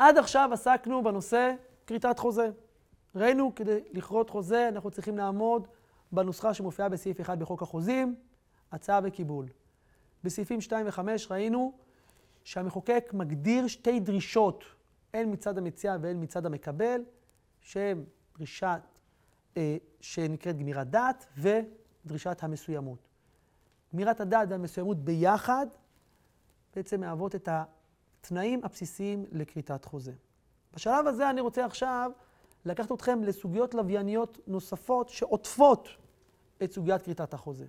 עד עכשיו עסקנו בנושא כריתת חוזה. ראינו, כדי לכרות חוזה, אנחנו צריכים לעמוד בנוסחה שמופיעה בסעיף 1 בחוק החוזים, הצעה וקיבול. בסעיפים 2 ו-5 ראינו שהמחוקק מגדיר שתי דרישות, הן מצד המציע והן מצד המקבל, שהן דרישה אה, שנקראת גמירת דעת ודרישת המסוימות. גמירת הדעת והמסוימות ביחד בעצם מהוות את התנאים הבסיסיים לכריתת חוזה. בשלב הזה אני רוצה עכשיו לקחת אתכם לסוגיות לווייניות נוספות שעוטפות את סוגיית כריתת החוזה.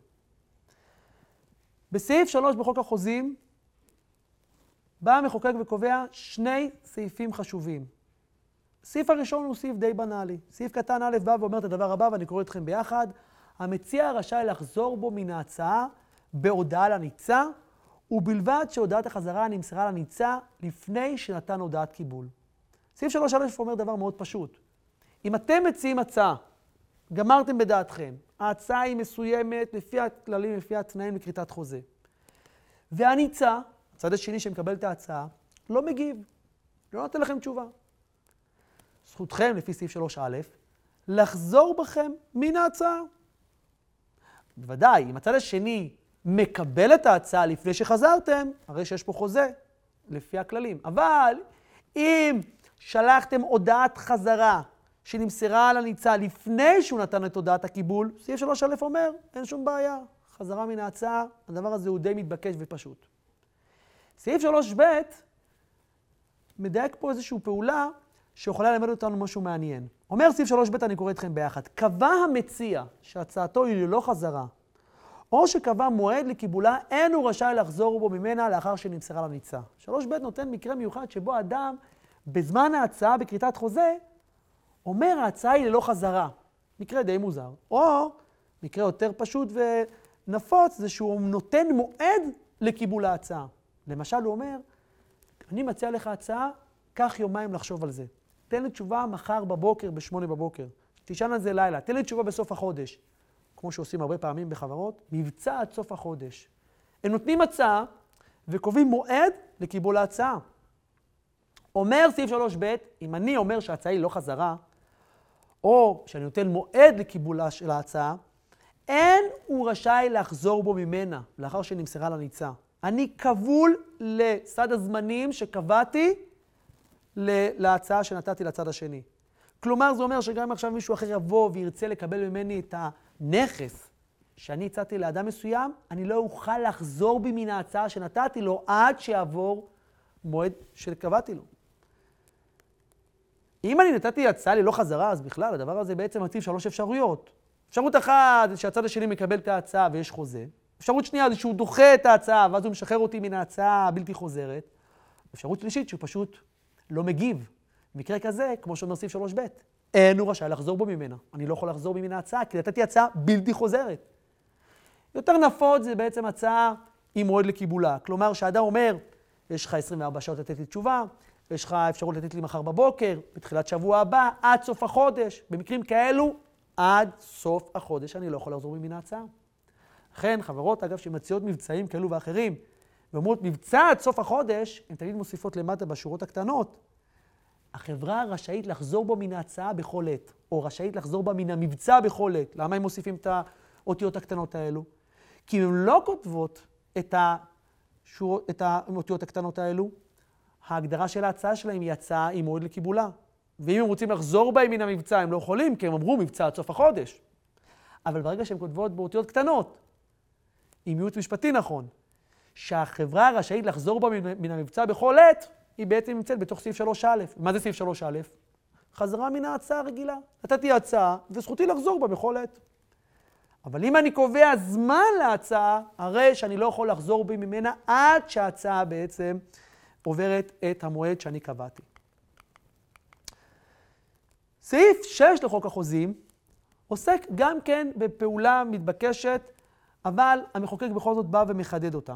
בסעיף 3 בחוק החוזים בא המחוקק וקובע שני סעיפים חשובים. הסעיף הראשון הוא סעיף די בנאלי. סעיף קטן א' בא ואומר את הדבר הבא, ואני קורא אתכם ביחד. המציע רשאי לחזור בו מן ההצעה בהודעה לניצה, ובלבד שהודעת החזרה נמסרה לניצה לפני שנתן הודעת קיבול. סעיף 3א אומר דבר מאוד פשוט. אם אתם מציעים הצעה, גמרתם בדעתכם, ההצעה היא מסוימת לפי הכללים, לפי התנאים לכריתת חוזה, והניצה, הצד השני שמקבל את ההצעה, לא מגיב, לא נותן לכם תשובה. זכותכם, לפי סעיף 3א, לחזור בכם מן ההצעה. בוודאי, אם הצד השני מקבל את ההצעה לפני שחזרתם, הרי שיש פה חוזה, לפי הכללים. אבל אם שלחתם הודעת חזרה שנמסרה על הניצה לפני שהוא נתן את הודעת הקיבול, סעיף 3א אומר, אין שום בעיה. חזרה מן ההצעה, הדבר הזה הוא די מתבקש ופשוט. סעיף 3ב מדייק פה איזושהי פעולה שיכולה ללמד אותנו משהו מעניין. אומר סעיף 3ב, אני קורא אתכם ביחד, קבע המציע שהצעתו היא ללא חזרה, או שקבע מועד לקיבולה, אין הוא רשאי לחזור בו ממנה לאחר שנמסרה לניצה. 3ב נותן מקרה מיוחד שבו אדם, בזמן ההצעה בכריתת חוזה, אומר ההצעה היא ללא חזרה. מקרה די מוזר. או, מקרה יותר פשוט ונפוץ, זה שהוא נותן מועד לקיבול ההצעה. למשל, הוא אומר, אני מציע לך הצעה, קח יומיים לחשוב על זה. תן לי תשובה מחר בבוקר, בשמונה בבוקר. תשאל על זה לילה. תן לי תשובה בסוף החודש. כמו שעושים הרבה פעמים בחברות, מבצע עד סוף החודש. הם נותנים הצעה וקובעים מועד לקיבול ההצעה. אומר סעיף 3ב, אם אני אומר שההצעה היא לא חזרה, או שאני נותן מועד לקיבולה של ההצעה, אין הוא רשאי לחזור בו ממנה לאחר שנמסרה לניצה. אני כבול לסד הזמנים שקבעתי להצעה שנתתי לצד השני. כלומר, זה אומר שגם אם עכשיו מישהו אחר יבוא וירצה לקבל ממני את הנכס שאני הצעתי לאדם מסוים, אני לא אוכל לחזור בי מן ההצעה שנתתי לו עד שיעבור מועד שקבעתי לו. אם אני נתתי הצעה ללא חזרה, אז בכלל, הדבר הזה בעצם מציב שלוש אפשרויות. אפשרות אחת זה שהצד השני מקבל את ההצעה ויש חוזה. אפשרות שנייה זה שהוא דוחה את ההצעה ואז הוא משחרר אותי מן ההצעה הבלתי חוזרת. אפשרות שלישית שהוא פשוט לא מגיב. במקרה כזה, כמו שאומר סעיף 3ב, אין הוא רשאי לחזור בו ממנה. אני לא יכול לחזור בי מן ההצעה, כי נתתי הצעה בלתי חוזרת. יותר נפוץ זה בעצם הצעה עם מועד לקיבולה. כלומר, שהאדם אומר, יש לך 24 שעות לתת לי תשובה, יש לך אפשרות לתת לי מחר בבוקר, בתחילת שבוע הבא, עד סוף החודש. במקרים כאלו, עד סוף החודש אני לא יכול לחזור ממין ההצעה. לכן, חברות, אגב, שמציעות מבצעים כאלו ואחרים, ואומרות מבצע עד סוף החודש, הן תמיד מוסיפות למטה בשורות הקטנות. החברה רשאית לחזור בו מן ההצעה בכל עת, או רשאית לחזור בה מן המבצע בכל עת. למה הם מוסיפים את האותיות הקטנות האלו? כי אם הן לא כותבות את, השור... את האותיות הקטנות האלו, ההגדרה של ההצעה שלהם היא הצעה עם מועד לקיבולה. ואם הם רוצים לחזור בהם מן המבצע, הם לא יכולים, כי הם אמרו מבצע עד סוף החודש. אבל ברגע שהן כותבות באותיות קטנות, עם ייעוץ משפטי נכון, שהחברה רשאית לחזור בה מן המבצע בכל עת, היא בעצם נמצאת בתוך סעיף 3א. מה זה סעיף 3א? חזרה מן ההצעה הרגילה. נתתי הצעה, וזכותי לחזור בה בכל עת. אבל אם אני קובע זמן להצעה, הרי שאני לא יכול לחזור בי ממנה עד שההצעה בעצם עוברת את המועד שאני קבעתי. סעיף 6 לחוק החוזים עוסק גם כן בפעולה מתבקשת, אבל המחוקק בכל זאת בא ומחדד אותה.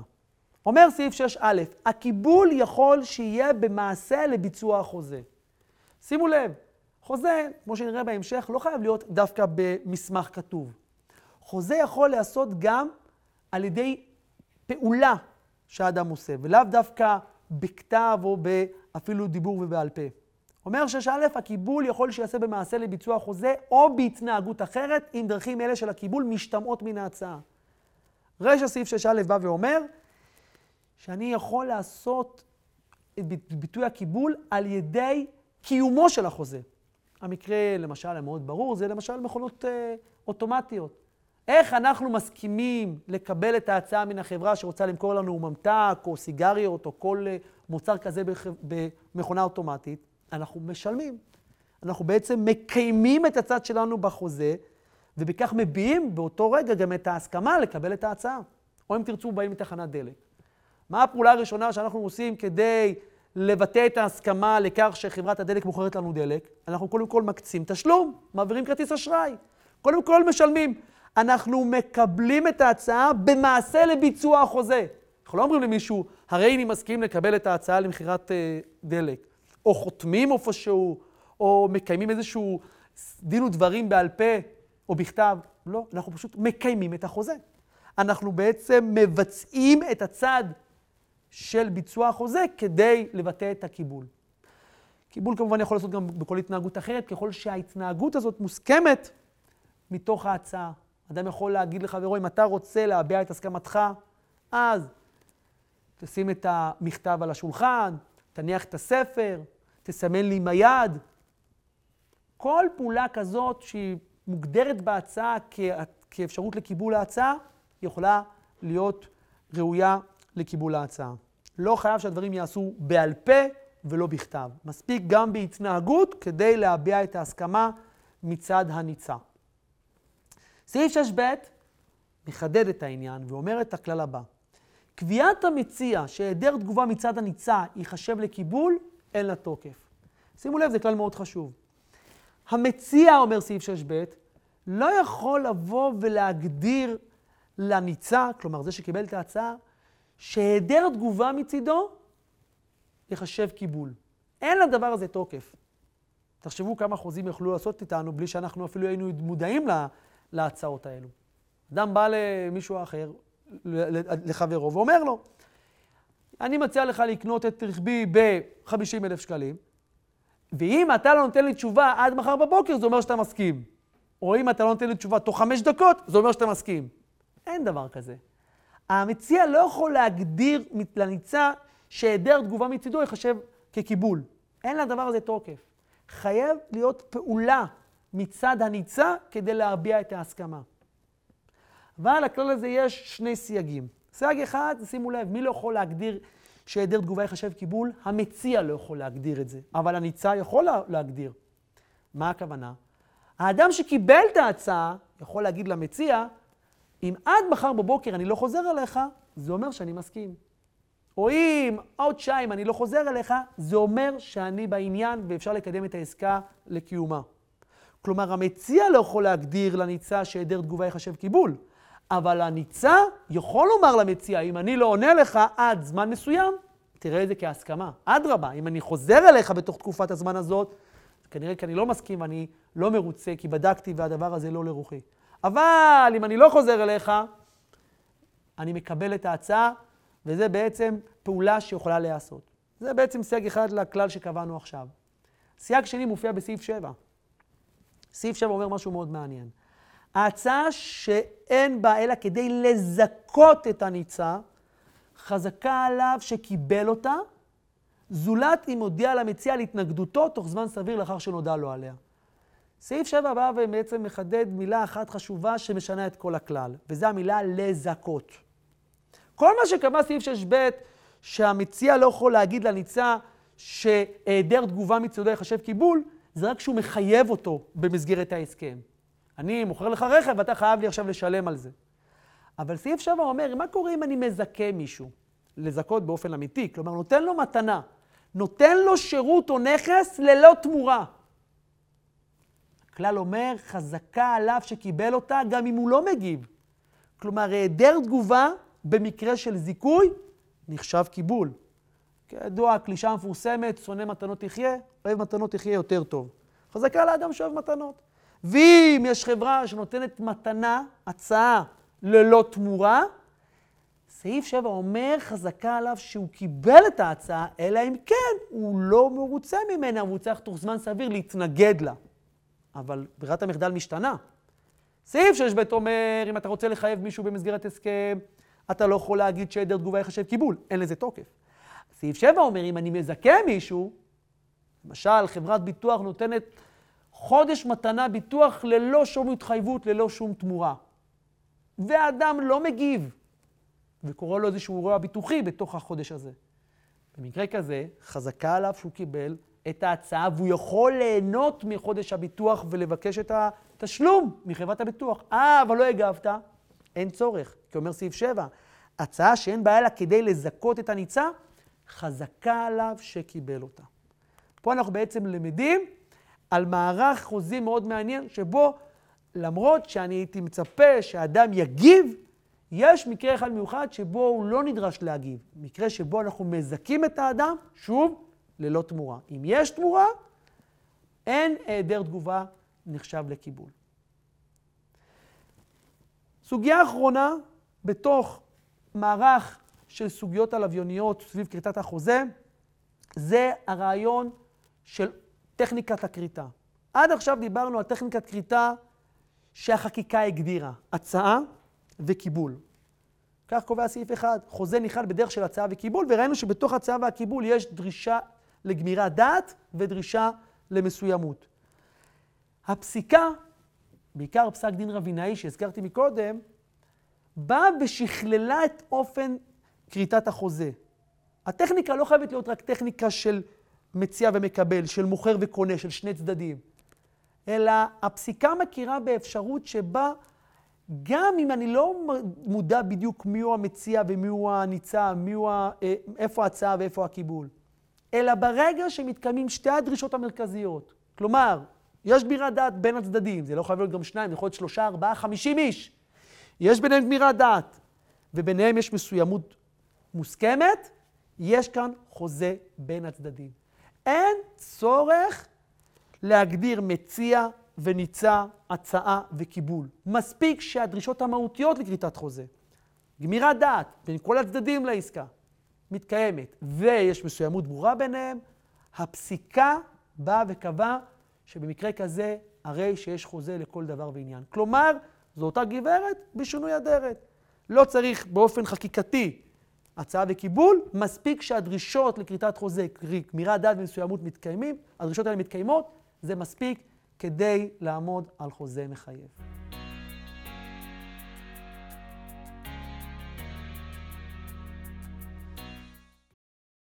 אומר סעיף 6א, הקיבול יכול שיהיה במעשה לביצוע החוזה. שימו לב, חוזה, כמו שנראה בהמשך, לא חייב להיות דווקא במסמך כתוב. חוזה יכול להיעשות גם על ידי פעולה שהאדם עושה, ולאו דווקא בכתב או אפילו דיבור ובעל פה. אומר 6א, הקיבול יכול שיעשה במעשה לביצוע חוזה או בהתנהגות אחרת, אם דרכים אלה של הקיבול משתמעות מן ההצעה. רשע סעיף 6א בא ואומר שאני יכול לעשות את ביטוי הקיבול על ידי קיומו של החוזה. המקרה, למשל, המאוד ברור, זה למשל מכונות אה, אוטומטיות. איך אנחנו מסכימים לקבל את ההצעה מן החברה שרוצה למכור לנו ממתק או סיגריות או כל אה, מוצר כזה במכונה אוטומטית? אנחנו משלמים. אנחנו בעצם מקיימים את הצד שלנו בחוזה, ובכך מביעים באותו רגע גם את ההסכמה לקבל את ההצעה. או אם תרצו, באים מתחנת דלק. מה הפעולה הראשונה שאנחנו עושים כדי לבטא את ההסכמה לכך שחברת הדלק מוכרת לנו דלק? אנחנו קודם כל מקצים תשלום, מעבירים כרטיס אשראי. קודם כל משלמים. אנחנו מקבלים את ההצעה במעשה לביצוע החוזה. אנחנו לא אומרים למישהו, הרי אני מסכים לקבל את ההצעה למכירת אה, דלק. או חותמים איפשהו, או מקיימים איזשהו דין ודברים בעל פה או בכתב. לא, אנחנו פשוט מקיימים את החוזה. אנחנו בעצם מבצעים את הצד של ביצוע החוזה כדי לבטא את הקיבול. קיבול כמובן יכול לעשות גם בכל התנהגות אחרת, ככל שההתנהגות הזאת מוסכמת מתוך ההצעה. אדם יכול להגיד לחברו, אם אתה רוצה להביע את הסכמתך, אז תשים את המכתב על השולחן, תניח את הספר, תסמן לי עם היד. כל פעולה כזאת שהיא מוגדרת בהצעה כאפשרות לקיבול ההצעה, יכולה להיות ראויה לקיבול ההצעה. לא חייב שהדברים ייעשו בעל פה ולא בכתב. מספיק גם בהתנהגות כדי להביע את ההסכמה מצד הניצה. סעיף 6ב מחדד את העניין ואומר את הכלל הבא: קביעת המציע שהיעדר תגובה מצד הניצה ייחשב לקיבול, אין לה תוקף. שימו לב, זה כלל מאוד חשוב. המציע, אומר סעיף 6ב, לא יכול לבוא ולהגדיר לניצה, כלומר זה שקיבל את ההצעה, שהיעדר תגובה מצידו ייחשב קיבול. אין לדבר הזה תוקף. תחשבו כמה חוזים יכלו לעשות איתנו בלי שאנחנו אפילו היינו מודעים לה, להצעות האלו. אדם בא למישהו אחר, לחברו, ואומר לו, אני מציע לך לקנות את רכבי ב-50 אלף שקלים, ואם אתה לא נותן לי תשובה עד מחר בבוקר, זה אומר שאתה מסכים. או אם אתה לא נותן לי תשובה תוך חמש דקות, זה אומר שאתה מסכים. אין דבר כזה. המציע לא יכול להגדיר לניצה שהיעדר תגובה מצידו ייחשב כקיבול. אין לדבר הזה תוקף. חייב להיות פעולה מצד הניצה כדי להביע את ההסכמה. אבל לכלל הזה יש שני סייגים. סייג אחד, שימו לב, מי לא יכול להגדיר שהיעדר תגובה ייחשב קיבול? המציע לא יכול להגדיר את זה, אבל הניצה יכול להגדיר. מה הכוונה? האדם שקיבל את ההצעה יכול להגיד למציע, אם עד מחר בבוקר אני לא חוזר אליך, זה אומר שאני מסכים. או אם עוד שעה אני לא חוזר אליך, זה אומר שאני בעניין ואפשר לקדם את העסקה לקיומה. כלומר, המציע לא יכול להגדיר לניצה שהיעדר תגובה ייחשב קיבול, אבל הניצה יכול לומר למציע, אם אני לא עונה לך עד זמן מסוים, תראה את זה כהסכמה. אדרבה, אם אני חוזר אליך בתוך תקופת הזמן הזאת, כנראה כי אני לא מסכים ואני לא מרוצה, כי בדקתי והדבר הזה לא לרוחי. אבל אם אני לא חוזר אליך, אני מקבל את ההצעה, וזה בעצם פעולה שיכולה להיעשות. זה בעצם סייג אחד לכלל שקבענו עכשיו. סייג שני מופיע בסעיף 7. סעיף 7 אומר משהו מאוד מעניין. ההצעה שאין בה אלא כדי לזכות את הניצע, חזקה עליו שקיבל אותה, זולת אם הודיע למציע על התנגדותו תוך זמן סביר לאחר שנודע לו עליה. סעיף 7 בא ובעצם מחדד מילה אחת חשובה שמשנה את כל הכלל, וזו המילה לזכות. כל מה שקבע סעיף 6ב, שהמציע לא יכול להגיד לניצה שהיעדר תגובה מצדו יחשב קיבול, זה רק שהוא מחייב אותו במסגרת ההסכם. אני מוכר לך רכב ואתה חייב לי עכשיו לשלם על זה. אבל סעיף 7 אומר, מה קורה אם אני מזכה מישהו? לזכות באופן אמיתי, כלומר נותן לו מתנה, נותן לו שירות או נכס ללא תמורה. הכלל אומר, חזקה עליו שקיבל אותה גם אם הוא לא מגיב. כלומר, היעדר תגובה במקרה של זיכוי נחשב קיבול. כידוע, הקלישה המפורסמת, שונא מתנות תחיה, אוהב מתנות תחיה יותר טוב. חזקה לאדם שאוהב מתנות. ואם יש חברה שנותנת מתנה, הצעה, ללא תמורה, סעיף 7 אומר חזקה עליו שהוא קיבל את ההצעה, אלא אם כן הוא לא מרוצה ממנה, והוא צריך תוך זמן סביר להתנגד לה. אבל ברירת המחדל משתנה. סעיף 6ב אומר, אם אתה רוצה לחייב מישהו במסגרת הסכם, אתה לא יכול להגיד שהיעדר תגובה יחשב קיבול, אין לזה תוקף. סעיף 7 אומר, אם אני מזכה מישהו, למשל, חברת ביטוח נותנת חודש מתנה ביטוח ללא שום התחייבות, ללא שום תמורה. והאדם לא מגיב, וקורה לו איזשהו אירוע ביטוחי בתוך החודש הזה. במקרה כזה, חזקה עליו שהוא קיבל את ההצעה, והוא יכול ליהנות מחודש הביטוח ולבקש את התשלום מחברת הביטוח. אה, אבל לא הגבת, אין צורך, כי אומר סעיף 7, הצעה שאין בעיה לה כדי לזכות את הניצה, חזקה עליו שקיבל אותה. פה אנחנו בעצם למדים על מערך חוזי מאוד מעניין, שבו למרות שאני הייתי מצפה שהאדם יגיב, יש מקרה אחד מיוחד שבו הוא לא נדרש להגיב. מקרה שבו אנחנו מזכים את האדם, שוב, ללא תמורה. אם יש תמורה, אין היעדר תגובה נחשב לקיבול. סוגיה אחרונה, בתוך מערך של סוגיות הלוויוניות סביב כריתת החוזה, זה הרעיון של טכניקת הכריתה. עד עכשיו דיברנו על טכניקת כריתה שהחקיקה הגדירה, הצעה וקיבול. כך קובע סעיף אחד, חוזה נכלל בדרך של הצעה וקיבול, וראינו שבתוך הצעה והקיבול יש דרישה לגמירת דעת ודרישה למסוימות. הפסיקה, בעיקר פסק דין רבינאי שהזכרתי מקודם, באה ושכללה את אופן כריתת החוזה. הטכניקה לא חייבת להיות רק טכניקה של מציע ומקבל, של מוכר וקונה, של שני צדדים, אלא הפסיקה מכירה באפשרות שבה גם אם אני לא מודע בדיוק מיהו המציע ומיהו הניצע, מיהו, ה... אה, איפה ההצעה ואיפה הקיבול, אלא ברגע שמתקיימים שתי הדרישות המרכזיות, כלומר, יש גמירת דעת בין הצדדים, זה לא חייב להיות גם שניים, יכול להיות שלושה, ארבעה, חמישים איש. יש ביניהם גמירת דעת, וביניהם יש מסוימות מוסכמת, יש כאן חוזה בין הצדדים. אין צורך להגדיר מציע וניצע, הצעה וקיבול. מספיק שהדרישות המהותיות לכריתת חוזה, גמירת דעת בין כל הצדדים לעסקה, מתקיימת, ויש מסוימות ברורה ביניהם, הפסיקה באה וקבעה שבמקרה כזה, הרי שיש חוזה לכל דבר ועניין. כלומר, זו אותה גברת בשינוי אדרת. לא צריך באופן חקיקתי הצעה וקיבול, מספיק שהדרישות לכריתת חוזה, קרי גמירת דעת ומסוימות מתקיימים, הדרישות האלה מתקיימות, זה מספיק כדי לעמוד על חוזה מחייב.